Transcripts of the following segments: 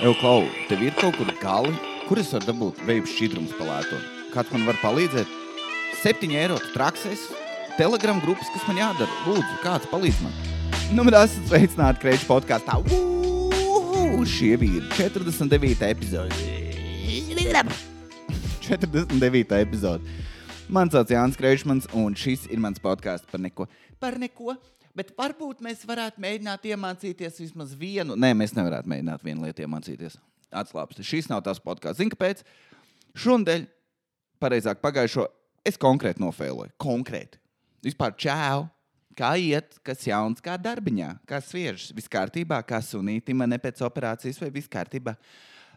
Evo, Klau, tev ir kaut kur gali, kur es varu dabūt veidu šķidrums palēto? Kāds man var palīdzēt? 7 eiro traksēs, telegram grupas, kas man jādara. Lūdzu, kāds palīdz man. Nu, man esat sveicināti Kreiča podkāstā. Šie ir 49. epizode. 49. epizode. Mans sauc Jānis Kreičmans, un šis ir mans podkāsts par neko. Par neko. Bet varbūt mēs varētu mēģināt iemācīties vismaz vienu. Nē, mēs nevarētu mēģināt vienu lietu iemācīties. Atslābsti. Šis nav tas podkāsts. Zini, kāpēc? Šonadēļ, pareizāk, pagājušo, es konkrēti nofēloju. Konkrēti. Vispār čau! Kā iet, kas jauns, kā darbiņā, kā sviežs, viss kārtībā, kā sunīti man pēc operācijas, vai viss kārtībā.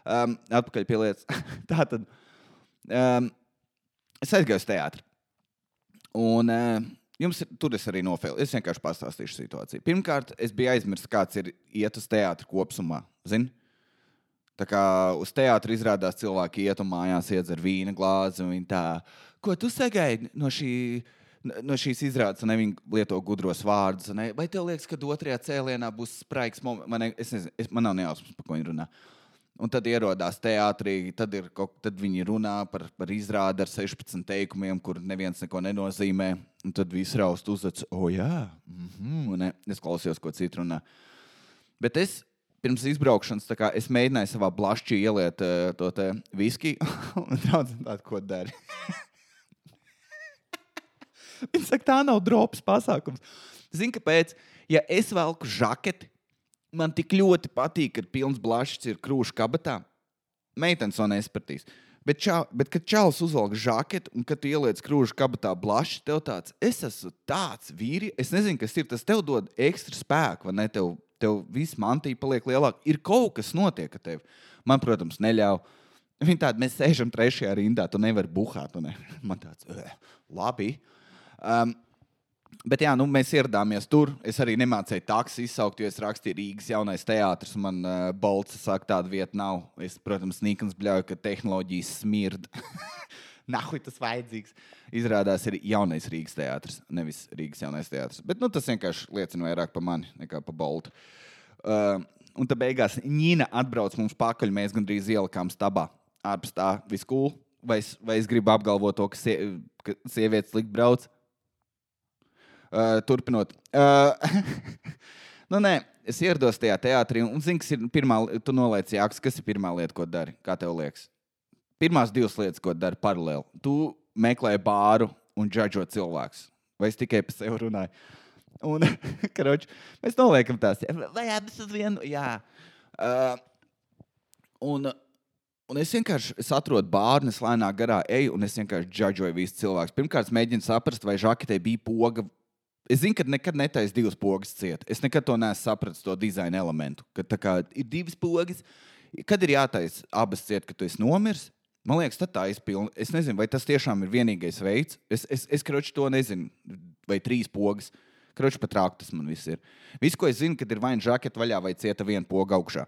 Um, atpakaļ pie lietas. Tā tad um, es aizgāju uz teātri. Un uh, jums ir, tur es arī nofēlu. Es vienkārši pastāstīšu situāciju. Pirmkārt, es biju aizmirsis, kāds ir iet uz teātri kopumā. Zini? Tā kā uz teātri izrādās cilvēki iet un mājās iedzer vīna glāzi. Viņi tā, ko tu sagaidi no, šī, no šīs izrādes, un viņi lieto gudros vārdus. Ne? Vai tev liekas, ka otrajā cēlienā būs spraigs? Man, ne, es nezinu, es, man nav nejausmas, par ko viņi runā. Un tad ierodās teātrī, tad, ir, tad viņi runā par, par izrādi ar 16 teikumiem, kur neviens neko nenozīmē. Un tad viss raust uzvedas, o, jā, mm -hmm. ne, es klausījos, ko citu runā. Bet es pirms izbraukšanas kā, es mēģināju savā blašķī ieliet uh, to viskiju, un draudzene tādu, ko dari. Viņa saka, tā nav drops pasākums. Zini, kāpēc? Ja es velku žaketi, man tik ļoti patīk, kad pilns blašs ir krūšs kabatā. Meitenes to nespratīs. Bet, čā, bet kad čāls uzvelk žaketi un kad ieliec krūšs kabatā blašs, tev tāds, es esmu tāds vīrietis. Es nezinu, kas ir tas. Tev dod ekstra spēku, vai ne? Tev, tev viss mantija paliek lielāka. Ir kaut kas notiek ar tevi. Man, protams, neļauj. Viņa tāda, mēs sēžam trešajā rindā, tu nevari buhāt. Ne? Man tāds, "Eh, labi. Um, Bet jā, nu, mēs ieradāmies tur. Es arī nemācīju taksi izsaukt, jo es rakstīju Rīgas jaunais teātris. un Man uh, Bolts saka, tāda vieta nav. Es, protams, Nīkans bļauju, ka tehnoloģijas smird. Nahuj tas vajadzīgs. Izrādās, ir jaunais Rīgas teātris, nevis Rīgas jaunais teātris. Bet nu, tas vienkārši liecina vairāk par mani nekā par Boltu. Uh, un tad beigās Nīna atbrauc mums pakaļ. Mēs gandrīz ielikām stabā. Ārpus tā viss cool. Vai es, vai es gribu apgalvot to, ka, sie, ka sievietes likt brauc? Uh, turpinot. Uh, nu, nē, es ierados tajā teātrī, un zinu, kas ir pirmā lieta, tu noliec jāks, kas ir pirmā lieta, ko dari. Kā tev liekas? Pirmās divas lietas, ko dari paralēli. Tu meklē bāru un džudžo cilvēkus. Vai es tikai par sevi runāju? Un, karoči, mēs noliekam tās, vai abas uz vienu? Jā. Uh, un, un es vienkārši es atrodu bārnu, es lēnām garā eju, un es vienkārši džudžoju visus cilvēkus. Pirmkārt, mēģinu saprast, vai žaketē bija poga Es zinu, ka nekad netaisa divas pogas ciet. Es nekad to neesmu sapratis, to dizaina elementu. Kad kā ir divas pogas, kad ir jātaisa abas ciet, kad tu esi nomiris. Man liekas, tā ir pilna. Es nezinu, vai tas tiešām ir vienīgais veids. Es, es, es kroči to nezinu, vai trīs pogas. Kroči pat rāk tas man viss ir. Viss, ko es zinu, kad ir vai nu žaketa vaļā, vai cieta viena poga augšā.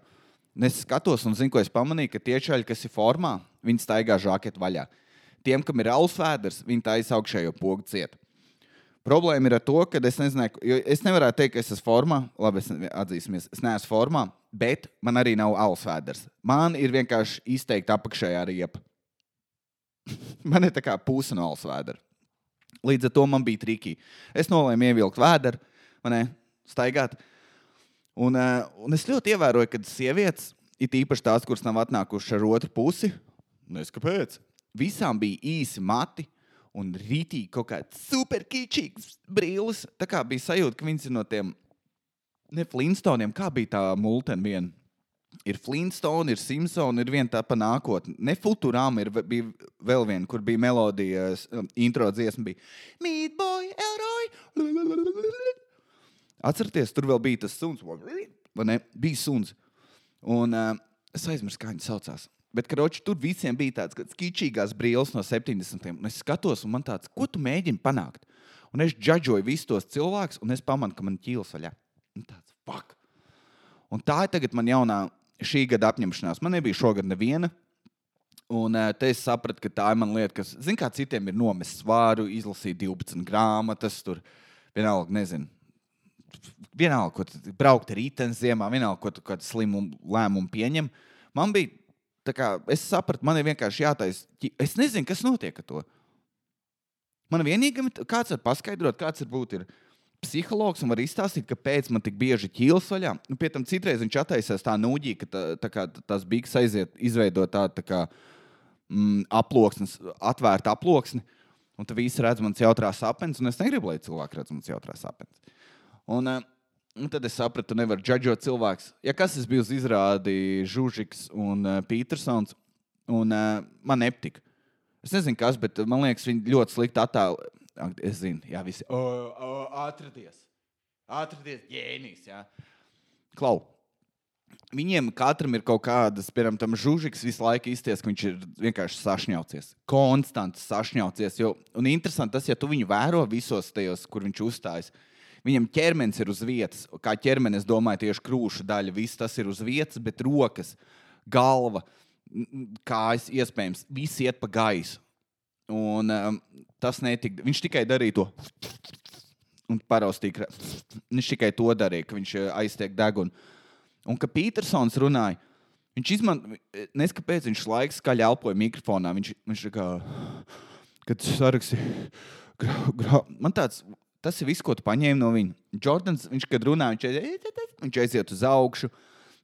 Es skatos un zinu, ko es pamanīju, ka tie čaļi, kas ir formā, viņi staigā žaketa vaļā. Tiem, kam ir alsvēders, viņi taisa augšējo pogu cietu. Problēma ir ar to, ka es nezināju, jo es nevaru teikt, ka es esmu formā. Labi, es atzīsimies, es neesmu formā, bet man arī nav alsvēders. Man ir vienkārši izteikti apakšējā riepa. man ir tā kā puse no alsvēdera. Līdz ar to man bija triki. Es nolēmu ievilkt vēdru, man ne, staigāt. Un, uh, un es ļoti ievēroju, ka sievietes, it īpaši tās, kuras nav atnākušas ar otru pusi, nezinu kāpēc, visām bija īsi mati un rītīgi kaut kāds superkīčīgs brīlis. Tā kā bija sajūta, ka viņas ir no tiem ne Flintstoniem, kā bija tā multena viena. Ir Flintstone, ir Simpsons, ir viena tā pa nākotni. Ne Futurām ir bija vēl viena, kur bija melodija, um, intro dziesma, bija Meatboy, Elroy. Atcerieties, tur vēl bija tas suns, vai ne? Bija suns. Un uh, es aizmirsu, kā viņi saucās. Bet, karoči, tur visiem bija tāds skičīgās brīvs no 70. Un es skatos, un man tāds, ko tu mēģini panākt? Un es džudžoju visus tos cilvēkus, un es pamanu, ka man ķīlas vaļā. Un tāds, fuck! Un tā ir tagad man jaunā šī gada apņemšanās. Man nebija šogad neviena. Un uh, te es sapratu, ka tā ir mana lieta, kas, zināmā mērā, citiem ir nomest svāru, izlasīt 12 grāmatas, tur vienalga, nezinu. Vienalga, ko braukt ar rītdienas ziemā, vienalga, ko tu kādu slimu lēmumu pieņem. Man bija, es sapratu, man ir vienkārši jātaisa. Es nezinu, kas notiek ar to. Man vienīgam kāds var paskaidrot, kāds varbūt ir psihologs un var izstāstīt, kāpēc man tik bieži ķīlas vaļā. Nu, pie tam citreiz viņš attaisās tā nūģī, ka tā, tā kā tās bigas aiziet, izveido tādu tā kā, mm, aploksnes, atvērtu aploksni. Un tad viss redz mans jautrās sapnes, un es negribu, lai cilvēki redz mans jautrās sapnes. Un, eh, un tad es sapratu, nevar judžot cilvēks. Ja kas es biju uz izrādi Žužiks un uh, Petersons, un uh, man nepatika. Es nezinu, kas, bet man liekas, viņi ļoti slikti attēlo. Es zinu, jā, visi. O, o, atradies. Atradies, ģēnijs. Jā. Klau. Viņiem katram ir kaut kādas, piemēram, tam žūžiks visu laiku izties, ka viņš ir vienkārši sašņaucies. Konstanti sašņaucies. Jo, un interesanti tas, ja tu viņu vēro visos tajos, kur viņš uzstājas. Viņam ķermenis ir uz vietas. Kā ķermenis, domāju, tieši krūša daļa, viss tas ir uz vietas, bet rokas, galva, kājas, iespējams, viss iet pa gaisu. Un um, tas netika. Viņš tikai darīja to. Un paraustīja. ka- Viņš tikai to darīja, ka viņš eh, aiztiek degunu. Un ka Petersons runāja, viņš izmantoja, neskapēc viņš laiks skaļi elpoja mikrofonā. Viņš, viņš kā, kad saraksti, gra, gra, man tāds, tas ir viss, ko tu paņēmi no viņa. Jordans, viņš, kad runā, viņš, aiziet- viņš aiziet uz augšu.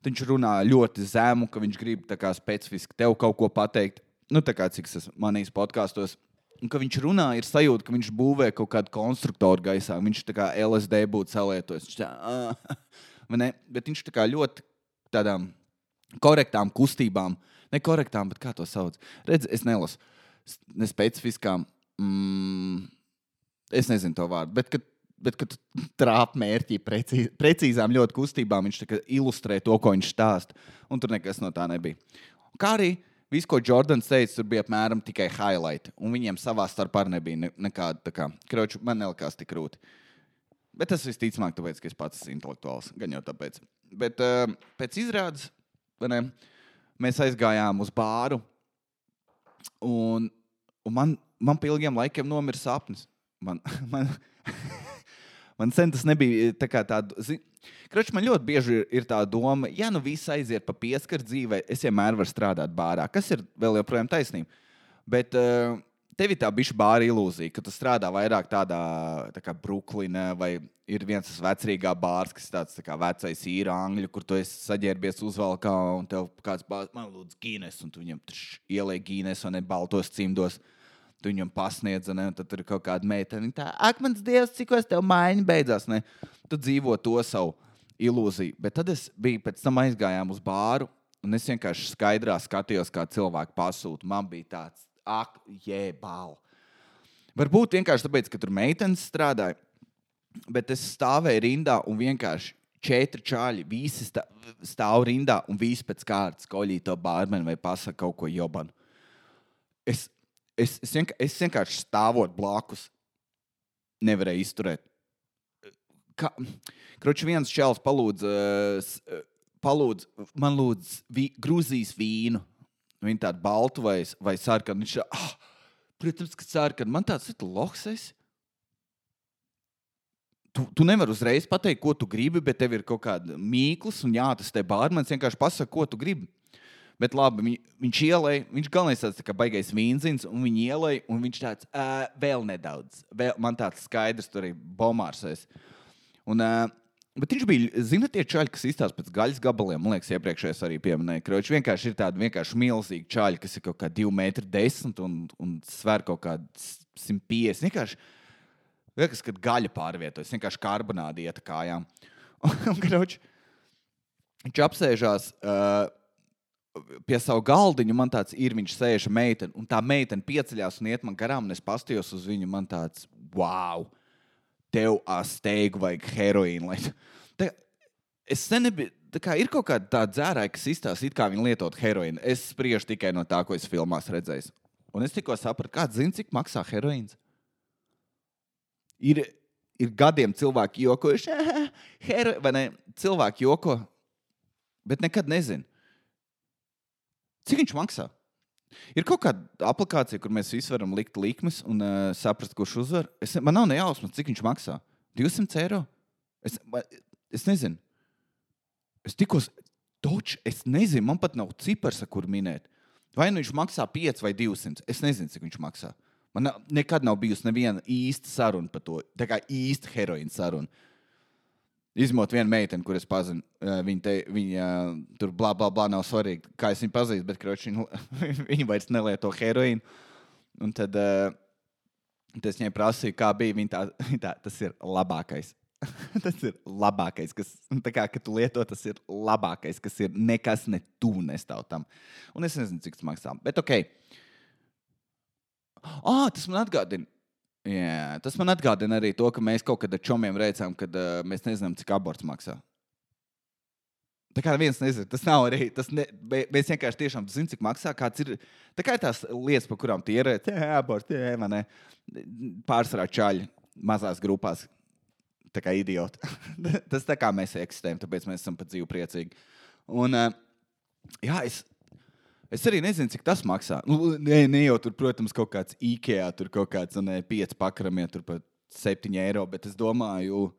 Viņš runā ļoti zemu, ka viņš grib kā specifiski tev kaut ko pateikt. Nu, tā kā cik es manīs podkāstos. Un, kad viņš runā, ir sajūta, ka viņš būvē kaut kādu konstruktoru gaisā. Viņš tā kā LSD būtu salietojis. Viņš tā, ne? Bet viņš tā kā ļoti tādām korektām kustībām, ne korektām, bet kā to sauc. Redz, es nelasu S- ne specifiskām, mm, es nezinu to vārdu, bet kad, bet, kad trāp mērķī precī, precīzām ļoti kustībām, viņš ilustrē to, ko viņš stāsta. Un tur nekas no tā nebija. Kā arī viss, ko Jordans teica, tur bija apmēram tikai highlight. Un viņiem savā starpā nebija ne, nekāda kā kroča. Man nelikās tik grūti. Bet tas visticamāk, tāpēc, ka es pats esmu intelektuāls. Gan jau tāpēc. Bet uh, pēc izrādes ne, mēs aizgājām uz bāru. Un, un man, man pie ilgiem laikiem nomira sapnis. Man, man, man sen tas nebija tā kā tāda. Kroč, man ļoti bieži ir, ir tā doma, ja nu viss aiziet pa pieskaru dzīvē, es vienmēr varu strādāt bārā, kas ir vēl joprojām taisnība. Bet uh, tev ir tā bišķi bāra ilūzija, ka tu strādā vairāk tādā tā kā Brooklynā vai ir viens tas vecrīgā bārs, kas ir tāds tā kā vecais īra angļu, kur tu esi saģērbies uzvalkā un tev kāds bārs, man lūdzu, gīnes, un tu viņam ieliek gīnes vai ne baltos cimdos. Tu viņam pasniedz, ne, un tad ir kaut kāda meitene. Tā, ak, mans dievs, cik es tev mājiņu beidzās. Ne? Tu dzīvo to savu ilūziju. Bet tad es biju pēc tam aizgājām uz bāru, un es vienkārši skaidrā skatījos, kā cilvēki pasūta. Man bija tāds, ak, jēbāl. Varbūt vienkārši tāpēc, ka tur meitenes strādāja, bet es stāvēju rindā un vienkārši četri čāļi, visi stā- stāv rindā un visi pēc kārtas koļīja to bārmeni vai pasaka kaut ko jobanu. Es, es, es, vienkār, es vienkārši stāvot blakus, nevarēju izturēt. Kroči viens čels palūdz, eh, eh, palūdz man lūdz vi, Grūzijas vīnu. Viņa tāda balta vai, vai sarkana. Viņš ir, ah, protams, ka sarkana. Man tāds ir lohs. Tu, tu nevari uzreiz pateikt, ko tu gribi, bet tev ir kaut kāda mīklas, un jā, tas te bārmenis vienkārši pasaka, ko tu gribi. Bet labi, viņ, viņš ielēja, viņš galvenais tāds tā kā baigais vīnzins, un viņš ielēja, un viņš tāds uh, vēl nedaudz. Vēl, man tāds skaidrs, tur ir bomārs. es. Un, uh, bet viņš bija, zinot, tie čaļi, kas izstāsta pēc gaļas gabaliem, man liekas, iepriekšējais arī pieminēja, viņš vienkārši ir tādi vienkārši milzīgi čaļi, kas ir kaut kā 2,10 m un, un sver kaut kādu 150. Vienkārši, liekas, kad gaļa pārvietojas, vienkārši karbonādi iet kājām. Un, kroč, viņš apsēžās. Uh, pie sava galdiņa man tāds ir, viņš sēž meitene, un tā meitene pieceļās un iet man garām, un es pastījos uz viņu, man tāds, wow, tev asteigu vajag heroīnu. Lai... Es sen nebiju, kā ir kaut kāda tāda dzērāja, kas izstāsta, it kā viņi lietot heroīnu. Es spriežu tikai no tā, ko es filmās redzēju. Un es tikko sapratu, kāds zina, cik maksā heroīns. Ir, ir gadiem cilvēki jokojuši, vai ne? Cilvēki joko, bet nekad nezinu. Cik viņš maksā? Ir kaut kāda aplikācija, kur mēs visi varam likt likmes un uh, saprast, kurš uzvar. Es, man nav ne jausmas, cik viņš maksā. 200 eiro? Es, es nezinu. Es tikko. Toč, es nezinu, man pat nav cipars, ar kur minēt. Vai nu viņš maksā 5 vai 200. Es nezinu, cik viņš maksā. Man nav, nekad nav bijusi neviena īsta saruna par to. Tā kā īsta heroīna saruna. Izņemot vienu meiteni, kuras pazinu, viņa, te, viņa tur blā, blā, blā, nav svarīgi, kā es viņu pazīstu, bet kroči, viņa, viņa vairs nelieto heroīnu. Un tad uh, es viņai prasīju, kā bija. Viņa tā, tā tas ir labākais. tas ir labākais, kas, kā, kad tu lieto, tas ir labākais, kas ir nekas ne tuvu nestāv tam. Un es nezinu, cik tas maksā. Bet ok. Ah, tas man atgādina. Jā, tas man atgādina arī to, ka mēs kaut kad ar čomiem redzējām, ka uh, mēs nezinām, cik aborts maksā. Tā kā viens nezina, tas nav arī. Tas ne, mēs vienkārši tiešām zinām, cik maksā. Ir, tā kā ir tās lietas, par kurām tie ir. Jā, man. Pārsvarā čaļi mazās grupās. Tā kā idioti. tas tā kā mēs eksistējam, tāpēc mēs esam pat dzīvi priecīgi. Un, uh, jā, es, Es arī nezinu, cik tas maksā. Nu, ne, ne jau tur, protams, kaut kāds IKEA, tur kaut kāds ne, pieci pakaramie, tur pat 7 eiro, bet es domāju,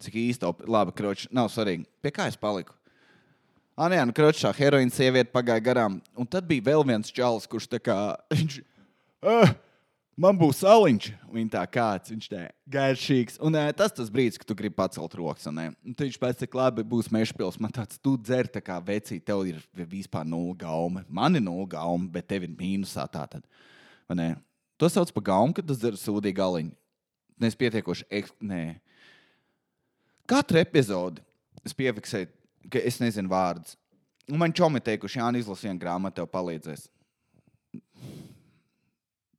cik īsti labi, kroči, nav svarīgi. Pie kā es paliku? Ah, nē, nu, kroči, tā heroīna sieviete pagāja garām. Un tad bija vēl viens čalis, kurš tā kā. Viņš, uh, man būs saliņš. Viņa tā kāds, viņš tā garšīgs. Un uh, tas tas brīdis, kad tu gribi pacelt rokas. Un, uh, viņš pēc tam labi būs mežpils. Man tāds, tu dzer tā kā vecī, tev ir vispār nulle gauma. Man ir nulle gauma, bet tev ir mīnusā tā tad. To sauc par gaumu, kad tu dzer sūdīgu galiņu. Nes pietiekoši, ek... nē. Katru epizodi es piefiksēju, ka es nezinu vārdus. Un man čomi teikuši, Jā, izlasi vienu grāmatu, tev palīdzēs.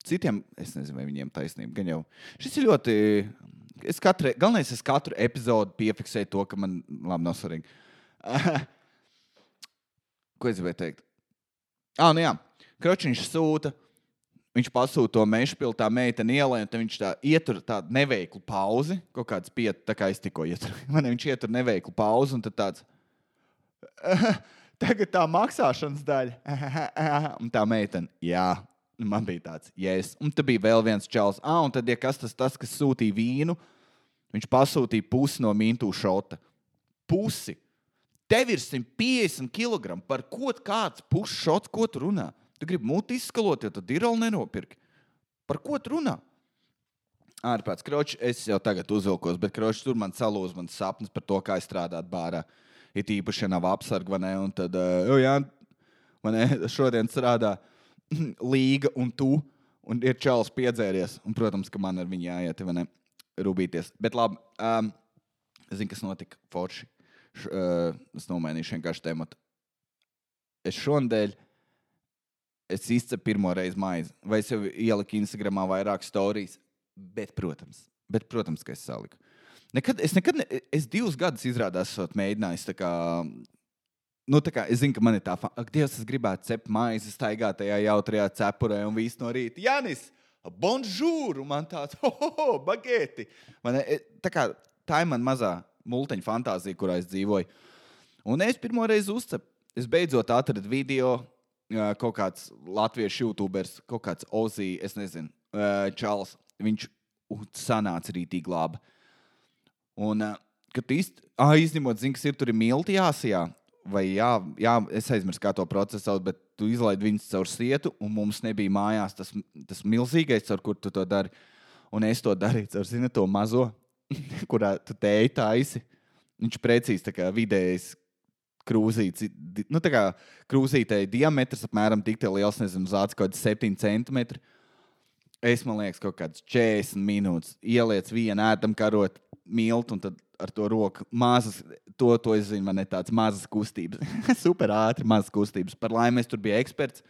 Citiem, es nezinu, vai viņiem taisnība. Gan jau šis ir ļoti. Es katru, galvenais, es katru epizodi piefiksēju to, ka man labi nav svarīgi. Ko es gribēju teikt? Ah, nu jā, Kročiņš sūta. Viņš pasūta to meža pilsētā, meitene ielē, un viņš tā ietur tādu neveiklu pauzi. Kaut kāds pieci, tā kā es tikko ieturu. Man viņš ietur neveiklu pauzi, un tad tāds. Tagad tā maksāšanas daļa. un tā meitene, jā, Man bija tāds, yes. Un tad bija vēl viens čels. Ah, un tad, ja kas tas, tas kas sūtīja vīnu, viņš pasūtīja pusi no mintu šota. Pusi. Tev ir 150 kg. Par ko kāds puses šots, ko tu runā? Tu gribi muti izskalot, ja tu diroli nenopirki. Par ko tu runā? Ārpēc kroča es jau tagad uzvilkos, bet kroča tur man salūz mans sapnis par to, kā strādāt bārā. Ir īpaši, ja nav apsarga, vai ne? Un tad, uh, jā, man šodien strādā. Uh, līga un tu. Un ir čels piedzēries. Un, protams, ka man ar viņu jāiet, vai ne? Rūpīties. Bet labi. Um, zinu, kas notika Forši. Š, uh, es nomainīšu vienkārši tematu. Es šonadēļ es izcepu pirmo reizi maizi. Vai es jau ieliku Instagramā vairāk stāstījis? Bet, protams, bet, protams, ka es saliku. Nekad, es nekad, ne, es divus gadus izrādās, esmu mēģinājis kā, Nu, kā, es zinu, ka man ir tā, ka Dievs, es gribētu cept maizi, staigāt tajā jautrajā cepurē un visu no rīta. Janis, bonžūru, man tāds, ho, ho, ho bagēti. Man, e, tā, kā, tā ir man mazā multiņa fantāzija, kurā es dzīvoju. Un es pirmo reizi uzcepu, es beidzot atradu video, kaut kāds latviešu youtuberis, kaut kāds Ozī, es nezinu, Čāls. Viņš sanāca rītīgi labi. Un, kad īsti, ah, izņemot, zinu, kas ir tur ir milti jāsajā vai jā, jā, es aizmirsu, kā to procesu sauc, bet tu izlaidi viņus caur sietu, un mums nebija mājās tas, tas milzīgais, ar kur tu to dari. Un es to darīju caur zinu, to mazo, kurā tu tēji taisi. Viņš precīzi tā kā vidējais krūzītes, nu tā kā krūzītei diametrs apmēram tik liels, nezinu, zāds kaut kāds 7 centimetri. Es man liekas, kaut kāds 40 minūtes ieliec vienu ētam karot miltu, un tad ar to roku mazas, to, to es zinu, man ir tāds mazas kustības. Super ātri, mazas kustības. Par laimi, es tur biju eksperts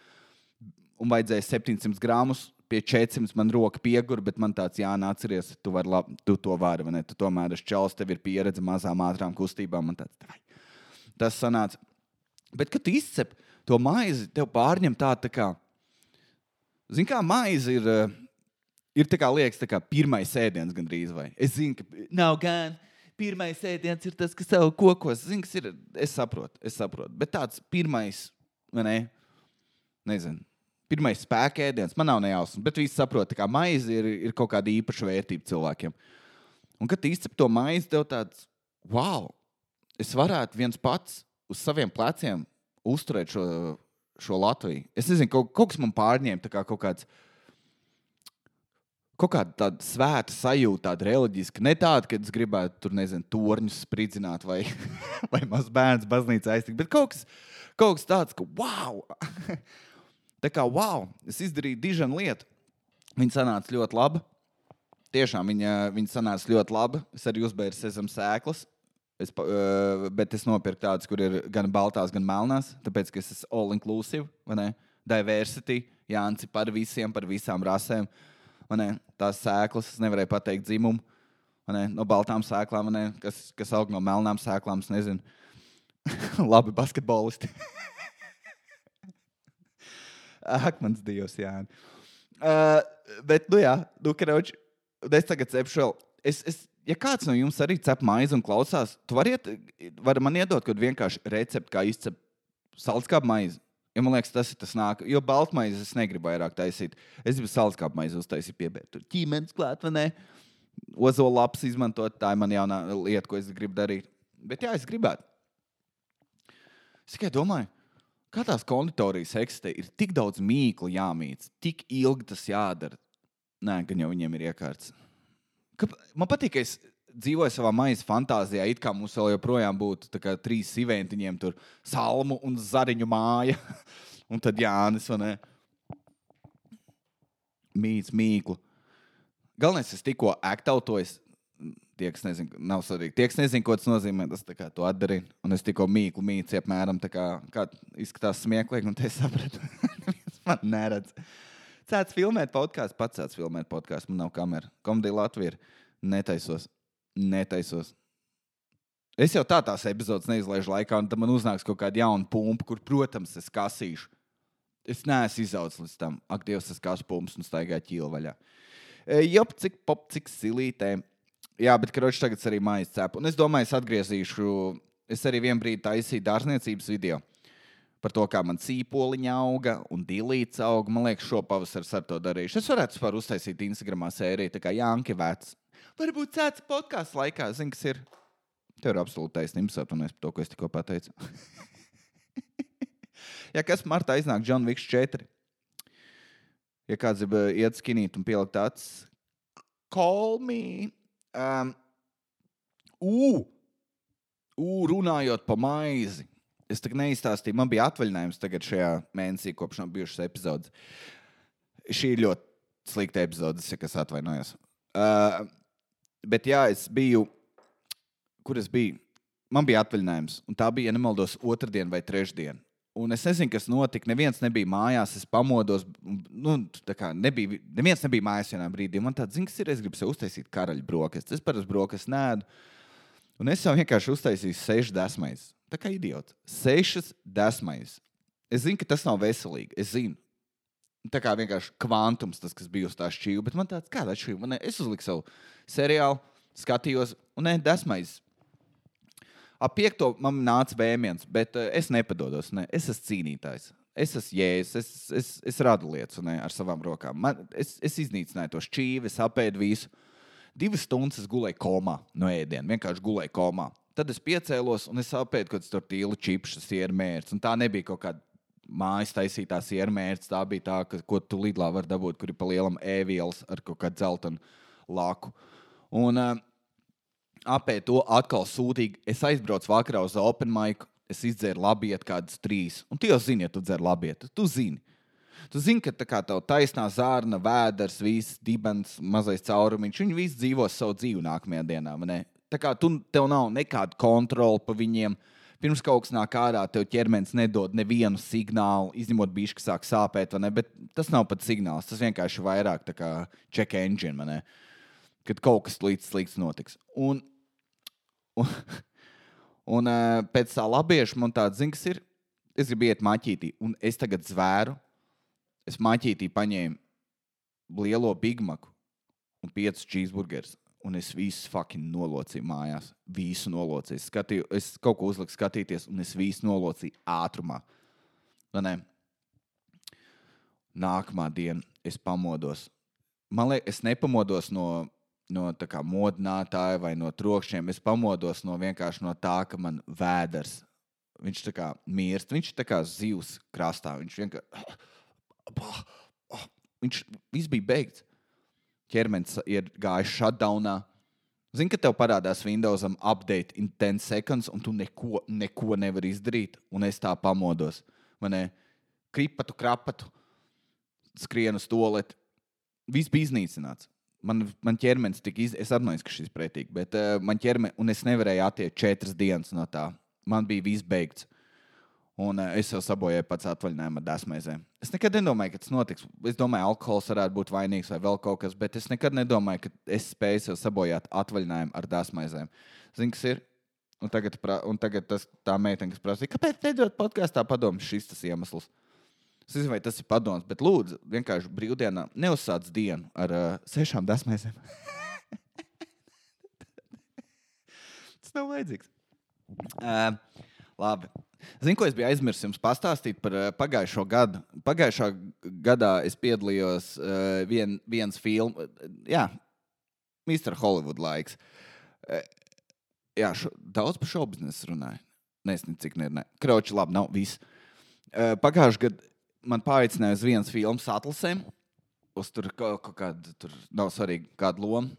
un vajadzēja 700 gramus. Pie 400 man roka piegura, bet man tāds jānāk, atceries, tu, var lab, tu to vari, vai ne? Tu tomēr esi čels, tev ir pieredze mazām, ātrām kustībām. Tāds, tā. Tas sanāca. Bet, kad tu izcep to maizi, tev pārņem tā, tā kā, zini, kā maize ir. Ir tā kā liekas, tā kā pirmais ēdiens gandrīz vai. Es zinu, ka nav gan pirmais ēdiens ir tas, kas tev kokos. Zini, kas ir. Es saprotu, es saprotu. Bet tāds pirmais, ne? Nezinu. Pirmais spēka ēdiens man nav nejausmas, bet visi saprot, ka maize ir, ir kaut kāda īpaša vērtība cilvēkiem. Un, kad izcep to maizi, tev tāds, wow, es varētu viens pats uz saviem pleciem uzturēt šo, šo Latviju. Es nezinu, kaut, kaut kas man pārņēma, kā kaut kāds. Kaut kāda tāda svēta sajūta, tāda reliģiska. Ne tāda, ka es gribētu tur, nezinu, torņus spridzināt vai, vai maz bērns baznīcā aiztikt, bet kaut kas, kaut kas tāds, ka wow! tā kā wow! Es izdarīju dižanu lietu. Viņa sanāca ļoti labi. Tiešām viņa, viņa sanāca ļoti labi. Es arī uzbēru sezam sēklas. Es, uh, bet es nopirku tādas, kur ir gan baltās, gan melnās. Tāpēc, ka es esmu all inclusive, vai ne? Diversity, Jānis par visiem, par visām rasēm. Tās sēklas, es nevarēju pateikt dzimumu. No baltām sēklām, ne, kas, kas aug no melnām sēklām, es nezinu. Labi, basketbolisti. Ak, mans dievs, Jā. Uh, bet, nu jā, nu, krauč, es tagad cepšu vēl. Es, es, ja kāds no jums arī cep maizi un klausās, tu vari var man iedot kaut vienkārši recepti, kā izcept salskāpu maizi. Ja man liekas, tas ir tas nāk, jo baltmaizi es negribu vairāk taisīt. Es gribu salskāpu maizi uztaisīt, piebērt tur ķīmenes klāt, vai ne? Ozola lapas izmantot, tā ir man jaunā lieta, ko es gribu darīt. Bet jā, es gribētu. Es tikai domāju, kā tās konditorijas eksistē, ir tik daudz mīklu jāmīc, tik ilgi tas jādara. Nē, gan jau viņiem ir iekārts. Man patīk, ka es dzīvoju savā maisa fantāzijā, it kā mums vēl joprojām būtu kā, trīs sīventiņiem, tur salmu un zariņu māja. un tad Jānis vai ne? Mīts, mīklu. Galvenais, es tikko aktautoju. Tie, kas nezina, nav svarīgi. Tie, kas nezina, ko tas nozīmē, tas kā, to atdarīja. Un es tikko mīklu mīcu, apmēram tā kā, kā izskatās smieklīgi, un te sapratu, man neredz. Cēlts filmēt podkāstu, pats cēlts filmēt podkāstu, man nav kamera. Komēdija Latvija ir netaisos netaisos. Es jau tā tās epizodes neizlaižu laikā, un tad man uznāks kaut kāda jauna pumpa, kur, protams, es kasīšu. Es neesmu izaudzis līdz tam. Ak, Dievs, tas kāds pumps un staigā ķīla vaļā. E, Jop, cik pop, cik silītē. Jā, bet kroķis tagad arī mājas cēp. Un es domāju, es atgriezīšu. Es arī vienā brīdī taisīju dārzniecības video par to, kā man cīpoliņa auga un dīlīts auga. Man liekas, šo pavasaru ar to darīšu. Es varētu vispār uztaisīt Instagramā sēriju, tā kā Jānki Vēts. Varbūt cēlā podkāstu laikā, zina, kas ir. Tev ir absolūti taisnība. Es atvainojos par to, ko es tikko pateicu. ja kas martā iznāk John Wick 4, ja kāds grib eh, iet skinīt un pielikt acis, call me. Um, ū, ū, runājot par maizi. Es tā neizstāstīju, man bija atvaļinājums tagad šajā mēnesī, kopš nav bijušas epizodes. Šī ir ļoti slikta epizode, kas atvainojas. Uh, bet jā, es biju, kur es biju. Man bija atvaļinājums, un tā bija, ja nemaldos, otrdiena vai trešdiena. Un es nezinu, kas notika. Neviens nebija mājās, es pamodos. Nu, nebija, neviens nebija mājās vienā brīdī. Man tāds, zināms, ir, es gribu sev uztaisīt karaļa brokastis. Es parasti brokastis nēdu. Un es jau vienkārši uztaisīju sešas desmitas. Tā kā idiots. Sešas desmitas. Es zinu, ka tas nav veselīgi. Es zinu. Tā kā vienkārši kvantums, tas, kas bija uz tā šķīva. Bet man tāds, kāda atšķirība? Man, es uzliku savu seriālu, skatījos, un ne, desmitais. Ap piekto man nāca vēmiens, bet uh, es nepadodos. Ne. Es esmu cīnītājs. Es esmu jēzus, es, es, es radu lietas ne, ar savām rokām. Man, es, es iznīcināju to šķīvi, es apēdu visu. Divas stundas gulēju komā no ēdiena, vienkārši gulēju komā. Tad es piecēlos un es apēdu kaut kādu tur tīlu čipsus, iermērķus. Un tā nebija kaut kāda mājas taisītās iermērķis. Tā bija tā, ka, ko tu lidlā vari dabūt, kur ir pa lielam e-vielas ar kaut kādu dzeltenu laku. Un uh, apē to atkal sūtīgi. Es aizbraucu vakarā uz Open Mic, es izdzēru labiet kādas trīs. Un tu jau zini, ja tu dzer labiet, tu zini. Tu zini, ka tā kā tev taisnā zārna, vēders, viss dibens, mazais caurumiņš, viņi visi dzīvos savu dzīvi nākamajā dienā. Tā kā tu, tev nav nekāda kontrola pa viņiem. Uh, pirms kaut kas nāk ārā, tev ķermenis nedod nevienu signālu, izņemot bišķi, kas sāk sāpēt, bet tas nav pat signāls. Tas vienkārši ir vairāk kā check engine, ne? kad kaut kas līdz slikts notiks. Un, un, un pēc tā labieša man tāds zina, kas ir. Es gribu iet maķītī, un es tagad zvēru. Es maķītī paņēmu lielo bigmaku un piecus cheeseburgerus un es visu fucking nolocīju mājās. Visu nolocīju. Skatīju, es kaut ko uzliku skatīties, un es visu nolocīju ātrumā. Nākamā diena es pamodos. Man liekas, es nepamodos no, no kā, modinātāja vai no trokšņiem. Es pamodos no vienkārši no tā, ka man vēders Viņš tā kā mirst, viņš ir kā zivs krastā. Viņš vienkārši. Viņš viss bija beigts. Ķermenis ir gājis shutdownā. Zini, ka tev parādās Windowsam update in 10 sekundes, un tu neko, neko nevari izdarīt. Un es tā pamodos. Man ir kripatu, krapatu, skrienu stolēt. Viss bija iznīcināts. Man, man ķermenis tika iz... Es atvainojos, ka šis ir pretīgi, bet uh, man ķermenis, un es nevarēju attiekt četras dienas no tā. Man bija viss beigts. Un uh, es jau sabojāju pats atvaļinājumu ar dāsmēzēm. Es nekad nedomāju, ka tas notiks. Es domāju, alkohols varētu būt vainīgs vai vēl kaut kas, bet es nekad nedomāju, ka es spēju sev sabojāt atvaļinājumu ar dāsmēzēm. Zini, kas ir? Un tagad, un tagad tas, tā meitene, kas prasīja, kāpēc nedod podkāstā padomu, šis tas iemesls. Es nezinu, vai tas ir padoms, bet lūdzu, vienkārši brīvdienā neuzsāc dienu ar uh, sešām dasmēm. tas nav vajadzīgs. Uh, labi. Zinu, ko es biju aizmirsis jums pastāstīt par uh, pagājušo gadu. Pagājušā gadā es piedalījos uh, vien, viens filmu, uh, jā, Mr. Hollywood laiks. Uh, jā, šo, daudz par šo biznesu runāju. Nezinu, cik ne. ne. Kroči, labi, nav viss. Uh, Pagājušajā gadā man paaicināja uz vienas filmas atlasēm. Uz tur kaut, kaut kādu, tur nav svarīgi, kādu lomu.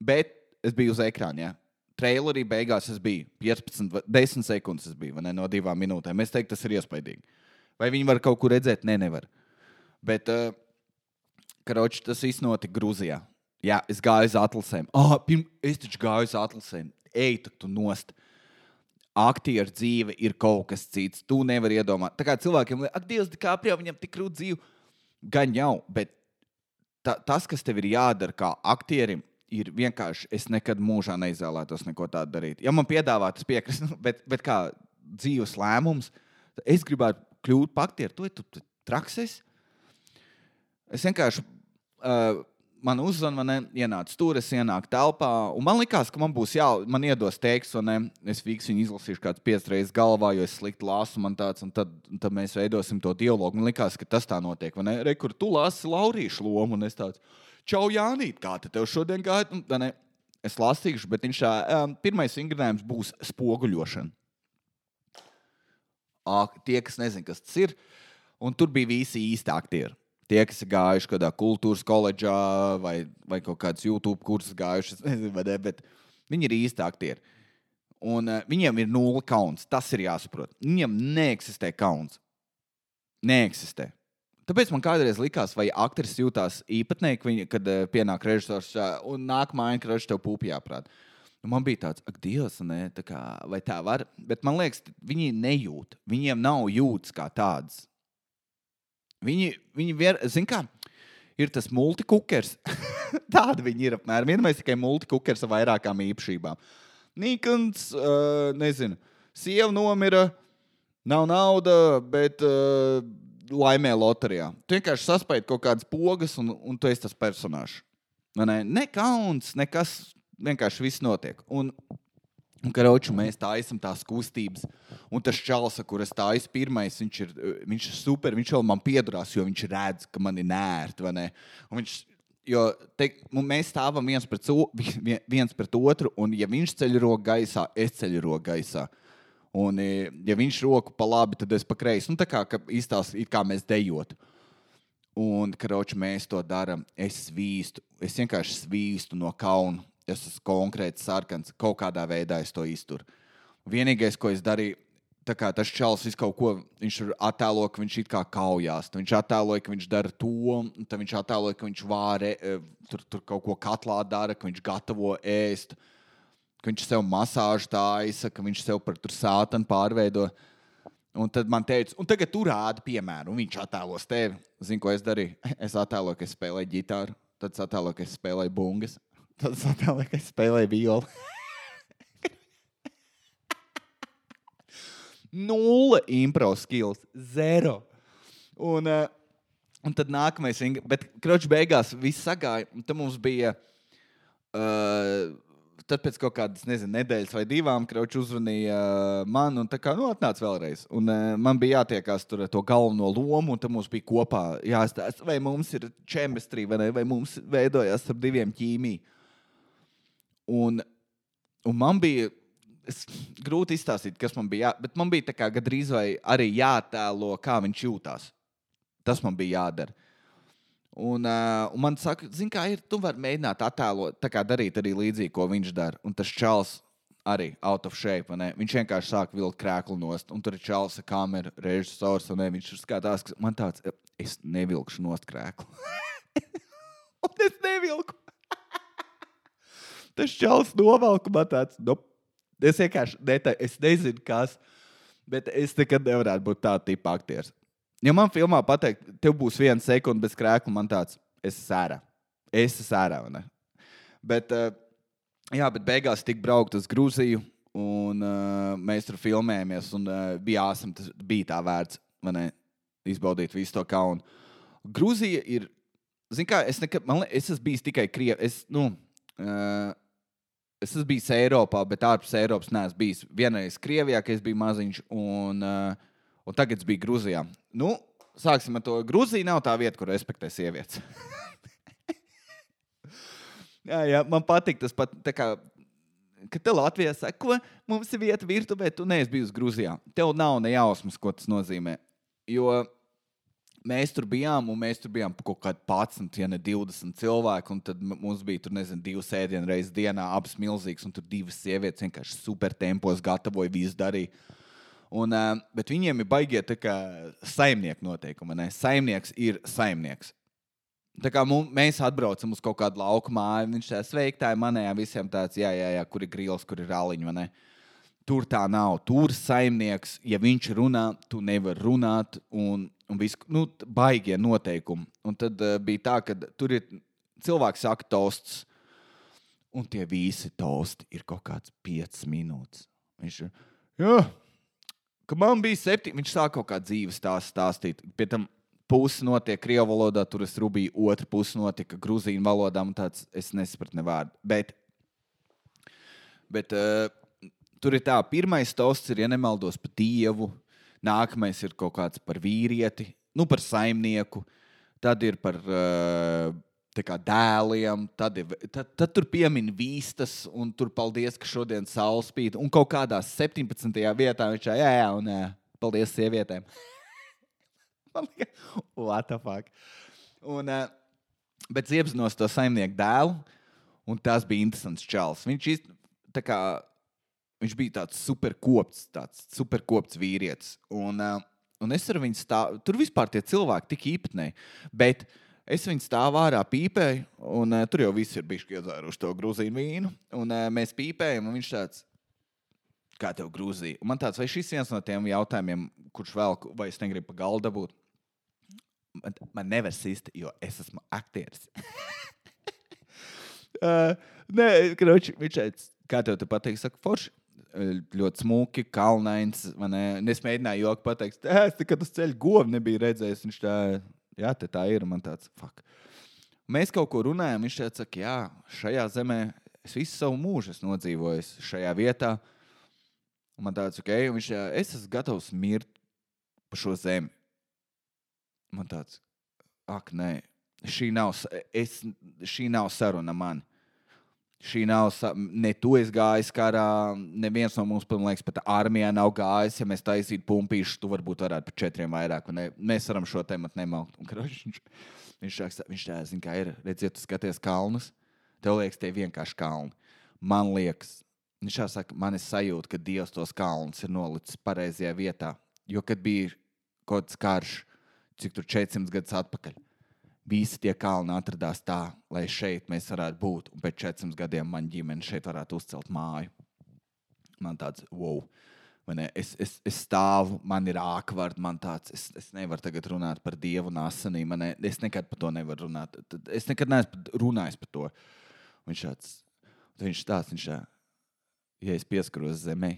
Bet es biju uz ekrāna. Jā. Trailerī beigās es biju 15, 10 sekundes. Es biju ne, no divām minūtēm. Es teiktu, tas ir iespaidīgi. Vai viņi var kaut kur redzēt? Nē, ne, nevar. Bet, uh, karoči, tas viss notika Grūzijā. Jā, es gāju uz atlasēm. Ah, pirm, es taču gāju uz atlasēm. Ej, tu nost! aktieru dzīve ir kaut kas cits. Tu nevari iedomāties. Tā kā cilvēkiem liekas, ak, Dievs, kā apjau viņam tik grūti dzīve. Gan jau, bet ta, tas, kas tev ir jādara kā aktierim, ir vienkārši. Es nekad mūžā neizvēlētos neko tādu darīt. Ja man piedāvātu, es piekrītu, bet, bet kā dzīves lēmums, es gribētu kļūt par aktieru. Tu esi trakses. Es vienkārši. Uh, man uzzvanīja, man ienāca tur, es ienāku telpā. Man liekas, ka man būs jā, man iedos teksts, un ne, es fiksēju viņu izlasīšu kāds piecas reizes galvā, jo es slikti lasu man tāds, un tad, un tad mēs veidosim to dialogu. Man liekas, ka tas tā notiek. Re, kur tu lasi Laurīšu lomu, un es tāds - Čau, Jānīt, kā te tev šodien gāja? Es lasīšu, bet viņš tā, um, pirmais vingrinājums būs spoguļošana. Tie, kas nezina, kas tas ir, un tur bija visi īsti aktieri tie, kas ir gājuši kādā kultūras koledžā vai, vai kaut kādas YouTube kursus gājuši, nezinu, ne, bet viņi ir īsti aktieri. Un uh, viņiem ir nulle kauns. Tas ir jāsaprot. Viņiem neeksistē kauns. Neeksistē. Tāpēc man kādreiz likās, vai aktris jūtas īpatnēji, kad uh, pienāk režisors uh, un nākamā aina režisors tev pūpjā prāt. Nu, man bija tāds, ak, Dievs, ne, tā kā, vai tā var. Bet man liekas, viņi nejūt. Viņiem nav jūtas kā tādas. Viņi, viņi vien, zin kā, ir tas multikukers. Tāda viņi ir apmēram. Vienmēr tikai multikukers ar vairākām īpašībām. Nikons, uh, nezinu, sieva nomira, nav nauda, bet uh, laimē loterijā. Tu vienkārši saspēji kaut kādas pogas, un, un tu esi tas personāžs. Ne, ne kauns, nekas, vienkārši viss notiek. Un Un, karoči, mēs taisām tās kustības. Un tas čels, kurš taisu pirmais, viņš ir, viņš ir super. Viņš vēl man piedarās, jo viņš redz, ka man ir nērti. Viņš, jo te, mēs stāvam viens pret, viens pret otru, un ja viņš ceļ roku gaisā, es ceļu roku gaisā. Un, ja viņš roku pa labi, tad es pa kreisi. Nu, tā kā izstāsta, kā mēs dejotu. Un, karoči, mēs to darām. Es svīstu, es vienkārši svīstu no kauna es esmu konkrēti sarkans, kaut kādā veidā es to izturu. Vienīgais, ko es darīju, kā tas čels visu kaut ko, viņš attēlo, ka viņš it kā kaujās. Viņš attēloja, ka viņš dara to, tad viņš attēloja, ka viņš vāre, e, tur, tur kaut ko katlā dara, ka viņš gatavo ēst, ka viņš sev masāžu taisa, ka viņš sev par sātanu pārveido. Un tad man teica, un tagad tur rāda piemēru, un viņš attēlos tevi. Zini, ko es darīju? Es attēloju, ka es spēlēju ģitāru, tad es attēloju, ka es spēlēju bungas. Tad es attēloju, ka es spēlēju violi. Nulle impro skills, zero. Un, uh, un tad nākamais, bet kroķis beigās viss sagāja. Tad mums bija. Uh, tad pēc kaut kādas, nezinu, nedēļas vai divām kraučs uzvanīja uh, man un tā kā, nu, atnāc vēlreiz. Un uh, man bija jātiekās tur to galveno lomu, un tad mums bija kopā jāstāsta, vai mums ir čemistri, vai, ne, vai mums veidojās ar diviem ķīmijiem. Un, un man bija, es grūti izstāstīt, kas man bija. Jā, bet man bija tā kā gandrīz vai arī jātēlo, kā viņš jūtās. Tas man bija jādara. Un, uh, un man saka, zini, kā ir, tu vari mēģināt attēlot, tā kā darīt arī līdzīgi, ko viņš dara. Un tas čels arī out of shape. Viņš vienkārši sāk vilkt krēklu nost, un tur ir čels, kamera, režisors, un ne, viņš skatās, ka man tāds, es nevilkšu nost krēklu. un es nevilku. tas čels novelk man tāds, nu, es vienkārši netā, es nezinu, kas, bet es nekad nevarētu būt tāds tipa aktieris. Ja man filmā pateikt, tev būs viena sekunde bez krēkla, man tāds, es esmu sērā. Es esmu sērā. Bet, uh, jā, bet beigās tika braukt uz Grūziju, un uh, mēs tur filmējāmies, un uh, bija jāsam, tas bija tā vērts, izbaudīt visu to kaunu. Grūzija ir, zin kā, es nekad, man liekas, es esmu bijis tikai Krievijā. Es, nu, uh, es esmu bijis Eiropā, bet ārpus Eiropas neesmu bijis. Vienreiz Krievijā, kad es biju maziņš, un, uh, un tagad es biju Grūzijā. Nu, sāksim ar to. Grūzija nav tā vieta, kur respektē sievietes. jā, jā, man patīk tas pat. Kā, Kad te Latvijā saka, ko mums ir vieta virtuvē, tu neesi bijusi Grūzijā. Tev nav ne jausmas, ko tas nozīmē. Jo mēs tur bijām, un mēs tur bijām kaut kādi 11, ja ne 20 cilvēki. Tad mums bija tur, nezinu, divas ēdienas reizes dienā, abas milzīgas, un tur divas sievietes vienkārši super tempos gatavoja, visu darīja. Un, bet viņiem ir baigie saimnieku noteikumi. Ne? Saimnieks ir saimnieks. Tā kā mums, mēs atbraucam uz kaut kādu lauku māju, viņš ir sveiktāji manējā, visiem tāds, jā, jā, jā, kur ir grils, kur ir rāliņš. Tur tā nav. Tur saimnieks, ja viņš runā, tu nevari runāt, un, un viss, nu, baigie noteikumi. Un tad uh, bija tā, ka tur ir cilvēks saka tosts, un tie visi tosti ir kaut kāds 5 minūtes. Viņš ir, jā, ka man bija septiņi. Viņš sāk kaut kā dzīves stāstu stāstīt. Pie tam pusi notiek krievu valodā, tur es rubīju, otra pusi notika grūzīnu valodā. Tāds, es nesapratu ne vārdu. Bet, bet uh, tur ir tā, pirmais tosts ir, ja nemaldos, par dievu. Nākamais ir kaut kāds par vīrieti, nu, par saimnieku. Tad ir par uh, dēliem, tad, ir, tad, tad tur piemin vistas, un tur paldies, ka šodien saule spīd. Un kaut kādā 17. vietā viņš ir, jā, jā, un jā, paldies sievietēm. What the fuck? Un, bet iepzinos to saimnieku dēlu, un tas bija interesants čels. Viņš, iz, kā, viņš bija tāds superkopts, tāds superkopts vīrietis. Un, un es ar viņu stāvu, tur vispār tie cilvēki tik īpatnēji. Es viņu stāvu ārā pīpēju, un uh, tur jau viss ir bijis iedzēruši to grūzīnu vīnu. Un, uh, mēs pīpējam, un viņš tāds - kā tev grūzija? Un man tāds, vai šis viens no tiem jautājumiem, kurš vēl, vai es negribu pa galdu būt? Man, man nevar sist, jo es esmu aktieris. uh, nē, kroči, viņš teica, kā tev te pateiks, saka, forši. Ļoti smuki, kalnains. Es mēģināju joku pateikt, es tikai uz ceļa govu nebiju redzējis. Viņš tā Jā, tā ir. Man tāds, fuck. Mēs kaut ko runājam, viņš teica, ka jā, šajā zemē es visu savu mūžu esmu nodzīvojis šajā vietā. Man tāds, ok, un viņš teica, es esmu gatavs mirt par šo zemi. Man tāds, ak, nē, šī nav, es, šī nav saruna man. Šī nav, ne tu esi gājis karā, neviens no mums, man liekas, pat armijā nav gājis. Ja mēs taisītu pumpīšu, tu varbūt varētu par četriem vairāk. Ne, mēs varam šo tēmu nemaukt. Un, kroš, viņš viņš, viņš tā zina, kā ir. Redziet, tu skaties kalnus, tev liekas, tie vienkārši kalni. Man liekas, viņš tā saka, man ir sajūta, ka Dievs tos kalnus ir nolicis pareizajā vietā. Jo, kad bija kaut kāds karš, cik tur 400 gadus atpakaļ visi tie kalni atradās tā, lai šeit mēs varētu būt. Un pēc 400 gadiem man ģimene šeit varētu uzcelt māju. Man tāds, wow. Es, es, es stāvu, man ir ākvārds, man tāds, es, es nevaru tagad runāt par dievu un asinīm. Es nekad par to nevaru runāt. Es nekad neesmu runājis par to. Viņš tāds, viņš tāds, viņš tā, ja es pieskaros zemē,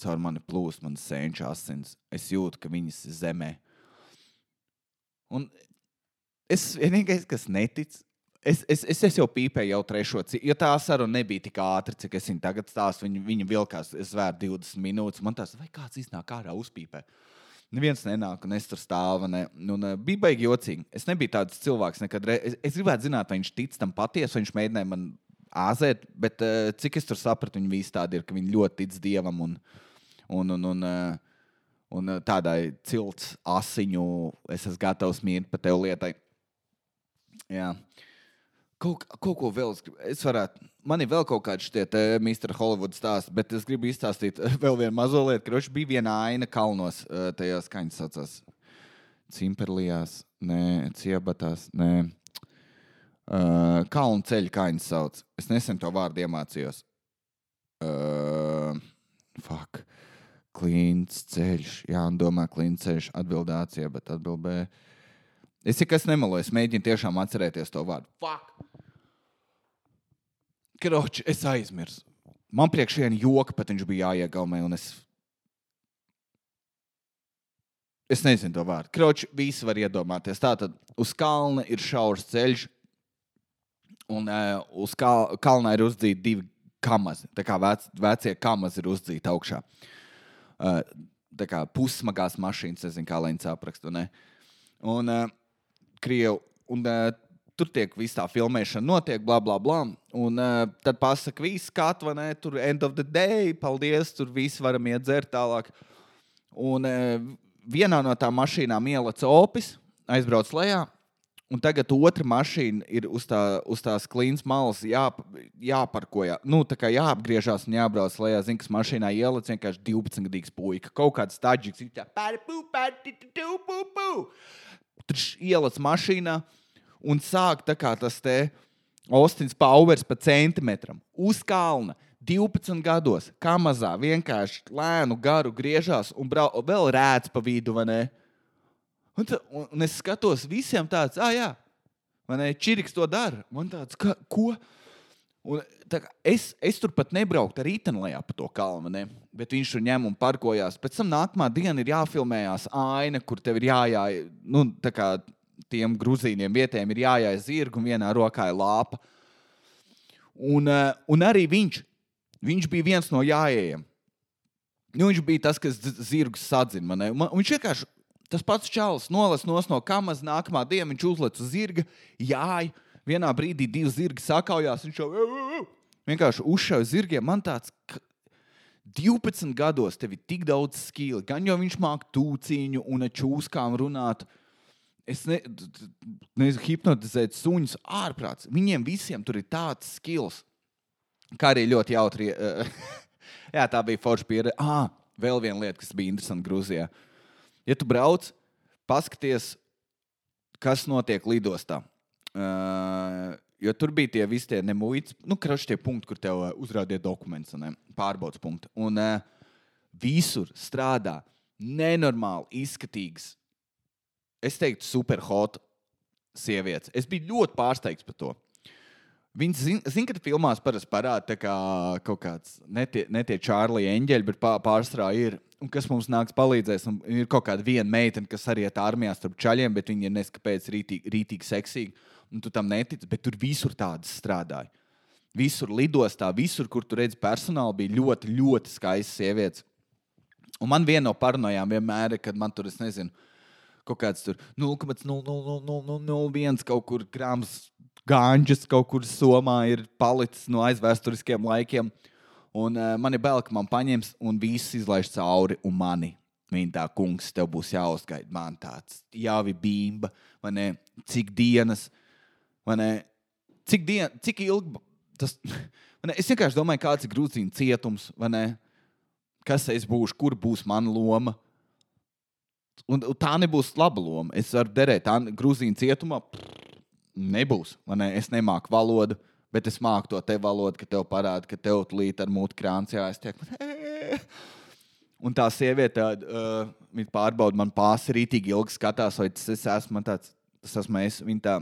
caur mani plūst manas sēņu asins, es jūtu, ka viņas ir zemē. Un Es vienīgais, kas netic, es, es, es, es jau pīpēju jau trešo, jo tā saruna nebija tik ātra, cik es viņu tagad stāstu. Viņa, viņa vilkās, es vēru 20 minūtes. Man tas, vai kāds iznāk ārā uzpīpē. Neviens nenāk, un es tur stāvu. Ne, un, uh, bija baigi jocīgi. Es nebiju tāds cilvēks nekad. Re... Es, es gribētu zināt, vai viņš tic tam patiesi, vai viņš mēģināja man āzēt, bet uh, cik es tur sapratu, viņi visi tādi ir, ka viņi ļoti tic dievam un, un, un, un, uh, un uh, tādai cilts asiņu, es esmu gatavs mīlēt par tevi lietai. Jā. Kaut, kaut ko vēl es, gribu- es varētu. Man ir vēl kaut kāds šķiet, Mr. Hollywood stāsts, bet es gribu izstāstīt vēl vienu mazo lietu. Kroč bija viena aina kalnos, eh, tajās kaņas saucās. Cimperlijās, nē, ciebatās, nē. Uh, kalnu ceļu kaņas sauc. Es nesen to vārdu iemācījos. Uh, fuck. Klīns ceļš. Jā, un domā, klīns ceļš atbildācija, bet atbildēja. Es tikai nemaloju, es mēģinu tiešām atcerēties to vārdu. Fuck! Kroči, es aizmirsu. Man priekš viena joka pat viņš bija jāiegaumē, es. Es nezinu to vārdu. Kroči, visi var iedomāties. Tā tad uz kalna ir šaurs ceļš, un uh, uz kal kalna ir uzdzīti divi kamazi. Tā kā vec vecie kamazi ir uzdzīti augšā. Uh, tā kā pussmagās mašīnas, nezinu, kā lai viņas apraksta. Un uh, Krievu. Un, uh, tur tiek viss tā filmēšana, notiek, bla, bla, bla. Un uh, tad pasakā, viss skats, vai? Tur end of the day, paldies, tur viss varam iet dzert tālāk. Un uh, vienā no tām mašīnām ielicis opis, aizbrauc lejā. Un tagad otra mašīna ir uz, tā, uz tās klīnas malas jā, jāparkojas. Nu, tā kā jāapgriežas un jābrauc lejā. Zinu, kas mašīnā ielicis vienkārši 12 gadīgs puika. Kaut kāds staģis. Viņš tā pāri pū, pāri Tur ielicis mašīnā un sāk tā tas te Ostins Powers pa centimetram uz kalna. 12 gados, kā mazā, vienkārši lēnu, garu griežās un brau, vēl rēts pa vidu? Un, ta, un, un es skatos, visiem tāds, ah, jā, vai ne? Čiriks to dara. Man tāds, ka, ko? Un, kā es, es tur pat nebrauktu ar rītenlējā pa to kalnu, ne? bet viņš tur ņem un parkojās. Pēc tam nākamā diena ir jāfilmējās aina, kur tev ir jājāj, nu, tā kā tiem grūzīniem vietējiem ir jājāj zirgu un vienā rokā ir lāpa. Un, eh, un arī viņš, viņš bija viens no jājējiem. Nu, viņš bija tas, kas zirgus sadzina. man ne? Man- Viņš vienkārši tas pats čalis nolas no kamas, nākamā diena viņš uzlec uz zirga, jāj. Vienā brīdī divi zirgi sakaujās. Viņš jau vienkārši uzšāva zirgiem. Man tāds, ka 12 gados tev ir tik daudz skīli. Gan jau viņš māca tūciņu un čūskām runāt. Es ne, nezinu, hipnotizēt suņus ārprāts. Viņiem visiem tur ir tāds skills. Kā arī ļoti jautri. Jā, tā bija forša pieredze. Ah, vēl viena lieta, kas bija interesanta Grūzijā. Ja tu brauc, paskaties, kas notiek lidostā. Uh, jo tur bija tie visi tie nemuļķi, nu, krašs tie punkti, kur tev uh, uzrādīja dokumentus, pārbaudas punkti. Un uh, visur strādā nenormāli izskatīgas, es teiktu, superhot sievietes. Es biju ļoti pārsteigts par to. Viņas zina, zin, ka filmās parasti parāda tā kā kaut kāds netie, netie Čārlija eņģeļi, bet pā- pārstrā ir. Un kas mums nāks palīdzēs? Un ir kaut kāda viena meitene, kas arī ir armijā starp čaļiem, bet viņa ir neskapēc rītīgi, rītīgi seksīga. Un tu tam netici, bet tur visur tādas strādāja. Visur lidostā, visur, kur tur redz personāli, bija ļoti, ļoti skaistas sievietes. Un man viena no paranoijām vienmēr ir, kad man tur, es nezinu, kaut kāds tur 0,00001 kaut kur grāmatas gāņģis kaut kur Somā ir palicis no aizvēsturiskiem laikiem. Un uh, man ir bail, ka man paņems un viss izlaiž cauri un mani. Viņa tā, kungs, tev būs jāuzgaida. Man tāds jau ir bimba, vai ne? Cik dienas? Cik, dien, cik ilgi tas. ne? Es vienkārši domāju, kāds ir grūzīna cietums? Kas es būšu, kur būs mana loma. Un, un tā nebūs laba loma. Es varu derēt, tā grūzīna cietumā pff, nebūs. Ne? Es nemāku valodu, bet es māku to te valodu, ka tev parāda, ka tev līdzi ar mūtu krāns jāiztiek. Un tā sieviete, uh, viņa pārbauda man pāri rītīgi ilgi skatās, vai tas es esmu tāds, tas esmu es, viņa tā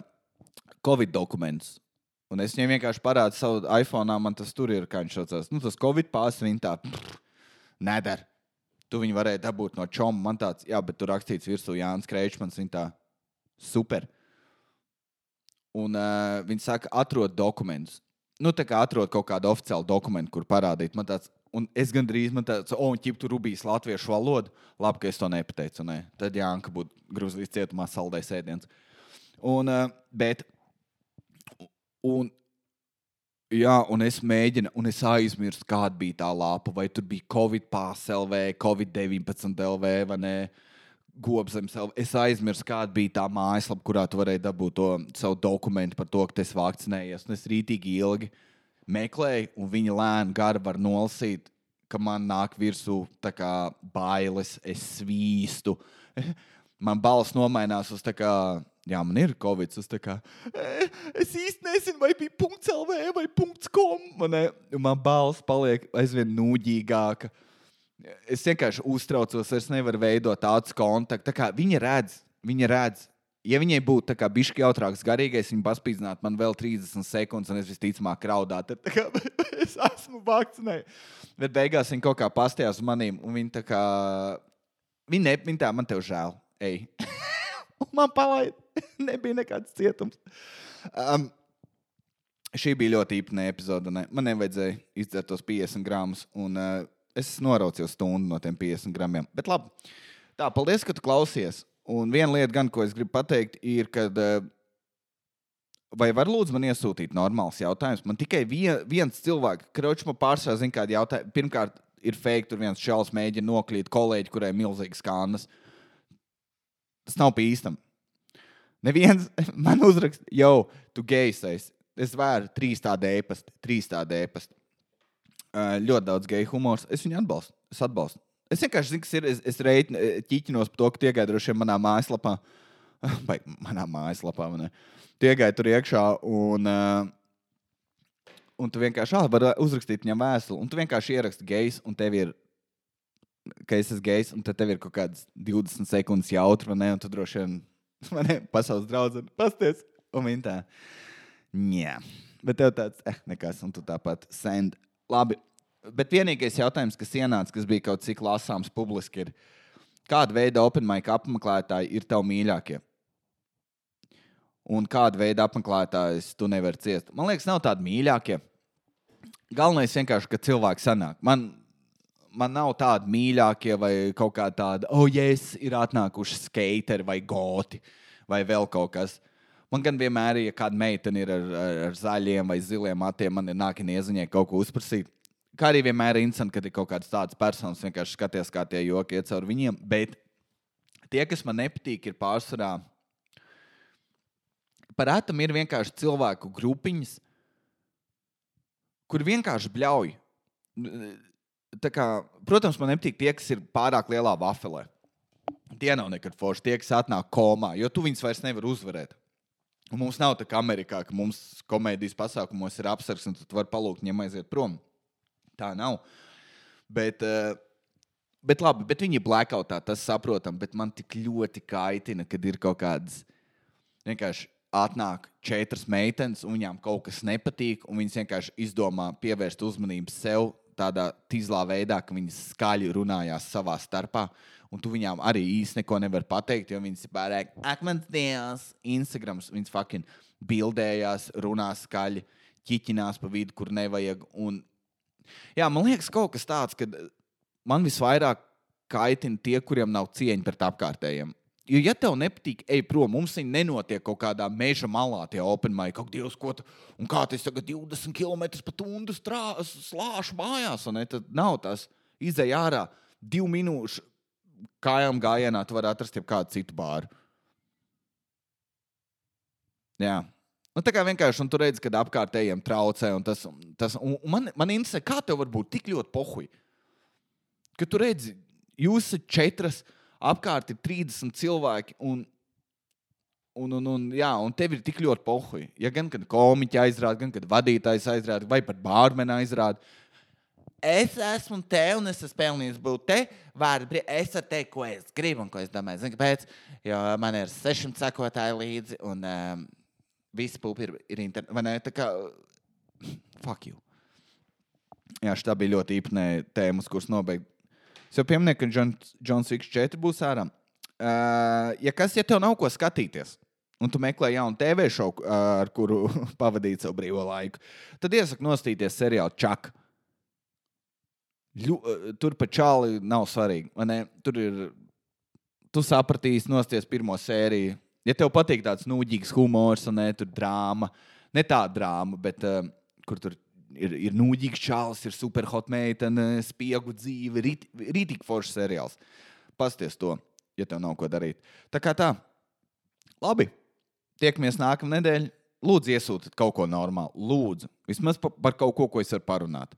Covid dokumentus. Un es viņai vienkārši parādu savu iPhone, man tas tur ir, kā viņš saucās. Nu, tas Covid pāris, viņa tā nedara. Tu viņu varēji dabūt no čoma. Man tāds, jā, bet tur rakstīts virsū Jānis Kreičmans. Viņa tā super. Un uh, viņi saka, atrod dokumentus. Nu, tā kā atrod kaut kādu oficiālu dokumentu, kur parādīt. Man tāds, un es gandrīz man tāds, oh, un ķip tur rubīs latviešu valodu. Labi, ka es to nepateicu. Ne? Tad Jānis būtu Grūzijas cietumā saldējis ēdiens. Un, uh, bet, un Jā, un es mēģinu, un es aizmirsu, kāda bija tā lapa. Vai tur bija Covid pārsēlē, Covid 19 LV vai nē. Gobzems, LV. es aizmirsu, kāda bija tā mājaslapa, kurā tu varēji dabūt to savu dokumentu par to, ka esi vakcinējies. Un es rītīgi ilgi meklēju, un viņa lēni gari var nolasīt, ka man nāk virsū kā bailes, es svīstu. man balss nomainās uz tā kā jā, man ir covid. Es, kā, "E, es īsti nezinu, vai bija punkts LV vai punkts com. Man, man balss paliek aizvien nūģīgāka. Es vienkārši uztraucos, es nevaru veidot tādus kontaktus. Tā kā viņa redz, viņa redz. Ja viņai būtu bijis jautrāks, garīgais, viņa paspīdzinātu man vēl 30 sekundes, un es visticamāk raudātu. Kā, es esmu vakcinējies. Bet beigās viņa kaut kā pastījās uz maniem, un viņa tā kā. Viņa, ne, viņa tā, man te žēl. Ej. un man palaid. Nebija nekāds cietums. Um, šī bija ļoti īpatnē epizode. Ne? Man nevajadzēja izdzert tos 50 gramus, un uh, es noraucīju stundu no tiem 50 gramiem. Bet labi, tā, paldies, ka tu klausies. Un viena lieta, gan, ko es gribu pateikt, ir, ka. Uh, Vai var lūdzu man iesūtīt normāls jautājums? Man tikai vien, viens cilvēks, man pārsvarā zina, kādu jautājumu. Pirmkārt, ir fake, tur viens čels mēģina noklīt kolēģi, kurai ir milzīgs skandas. Tas nav pa īstam. Neviens man uzraksta, jau tu gejs. Es vēru trīs tādu ēpastu, trīs tādu ēpastu. Uh, ļoti daudz geju humors. Es viņu atbalstu. Es atbalstu. Es vienkārši zinu, kas ir. Es, es reiķinu, ķiķinos par to, ka tie gāja droši vien manā mājaslapā. Vai manā mājaslapā. Man tie gāja tur iekšā. Un, uh, un tu vienkārši ah, vari uzrakstīt viņam vēstuli. Un tu vienkārši ieraksti gejs, un tev ir. Ka es esmu gejs, un tad tev ir kaut kādas 20 sekundes jautri, un tu droši vien man ir pasaules draudzene, pasties. Un viņa tā, jā. Bet tev tāds, eh, nekas, un tu tāpat send. Labi. Bet vienīgais jautājums, kas ienāca, kas bija kaut cik lasāms publiski, ir, kāda veida open mic apmeklētāji ir tavi mīļākie? Un kāda veida apmeklētājs tu nevari ciest? Man liekas, nav tādi mīļākie. Galvenais vienkārši, ka cilvēks sanāk. Man, man nav tādi mīļākie vai kaut kā tādi, oh, yes, ir atnākuši skateri vai goti vai vēl kaut kas. Man gan vienmēr, ja kāda meitene ir ar, ar, ar zaļiem vai ziliem matiem, man ir nākamie ieziņai kaut ko uzprasīt. Kā arī vienmēr ir interesanti, kad ir kaut kādas tādas personas, vienkārši skaties, kā tie joki iet cauri viņiem. Bet tie, kas man nepatīk, ir pārsvarā. Par ētam ir vienkārši cilvēku grupiņas, kur vienkārši bļauj. Kā, protams, man nepatīk tie, kas ir pārāk lielā vafelē. Tie nav nekad forši. Tie, kas atnāk komā, jo tu viņus vairs nevari uzvarēt. Un mums nav tā kā Amerikā, ka mums komēdijas pasākumos ir apsargs un tu vari palūgt viņiem aiziet prom. Tā nav. Bet, uh, bet labi, bet viņi ir blackoutā, tas saprotam. Bet man tik ļoti kaitina, kad ir kaut kādas vienkārši atnāk četras meitenes, un viņām kaut kas nepatīk, un viņas vienkārši izdomā pievērst uzmanību sev tādā tīzlā veidā, ka viņas skaļi runājās savā starpā. Un tu viņām arī īsti neko nevari pateikt, jo viņas ir pārāk akmens dievs, Instagram. Viņas fucking bildējās, runā skaļi, ķiķinās pa vidu, kur nevajag. Un, jā, man liekas, kaut kas tāds, ka man visvairāk kaitina tie, kuriem nav cieņa pret apkārtējiem. Jo, ja tev nepatīk, ej prom, mums viņa nenotiek kaut kādā meža malā, tie open mic, kaut Dievs, ko tu, un kā tas tagad 20 km pa tundu slāšu mājās, un ne, tad nav tas izēj ārā divu minūšu kājām gājienā, tu vari atrast kādu citu bāru. Jā. Nu, tā kā vienkārši tur redz, kad apkārtējiem traucē. Un tas, tas, un man, man interesē, kā tev var būt tik ļoti pohuļi. Kad tu redzi, jūs esat četras, apkārt ir 30 cilvēki. Un, un, un, un, jā, un tev ir tik ļoti pohuļi. Ja gan kad komiķi aizrāda, gan kad vadītājs aizrāda, vai pat bārmeni aizrāda. Es esmu te un es esmu pelnījis būt te. Vārdi, es ar te, ko es gribu un ko es domāju. Zini, kāpēc? Jo man ir 600 sekotāji līdzi un um, visi pupi ir, ir internetā. Tā kā fuck you. Jā, šī bija ļoti īpatnē tēma, kuras nobeigt. Es jau pieminēju, ka Džons Viks 4 būs ārā. Uh, ja kas, ja tev nav ko skatīties, un tu meklē jaunu TV šovu, uh, ar kuru pavadīt savu brīvo laiku, tad iesaku nostīties seriālu Čaku. Ļu, eh, tur pa čāli nav svarīgi. Tur ir. Tu sapratīsi, nosties pirmo sēriju. Ja tev patīk tāds nūģīgs humors, un ne tur drāma, ne tā drāma, bet uh, kur tur ir, ir nūģīgs čāls, ir superhot meitene, spiegu dzīve, rīt- rītīgi foršs seriāls. Pasties to, ja tev nav ko darīt. Tā kā tā, labi. Tiekamies nākamā nedēļa. Lūdzu, iesūtiet kaut ko normālu. Lūdzu, vismaz pa, par kaut ko, ko es varu parunāt.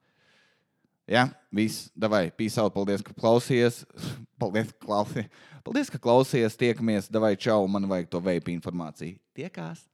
Jā, viss, davai, pīsāli, paldies, ka klausījies. Paldies, ka klausījies. Paldies, ka klausījies. Tiekamies, davai, čau, man vajag to veipu informāciju. Tiekās!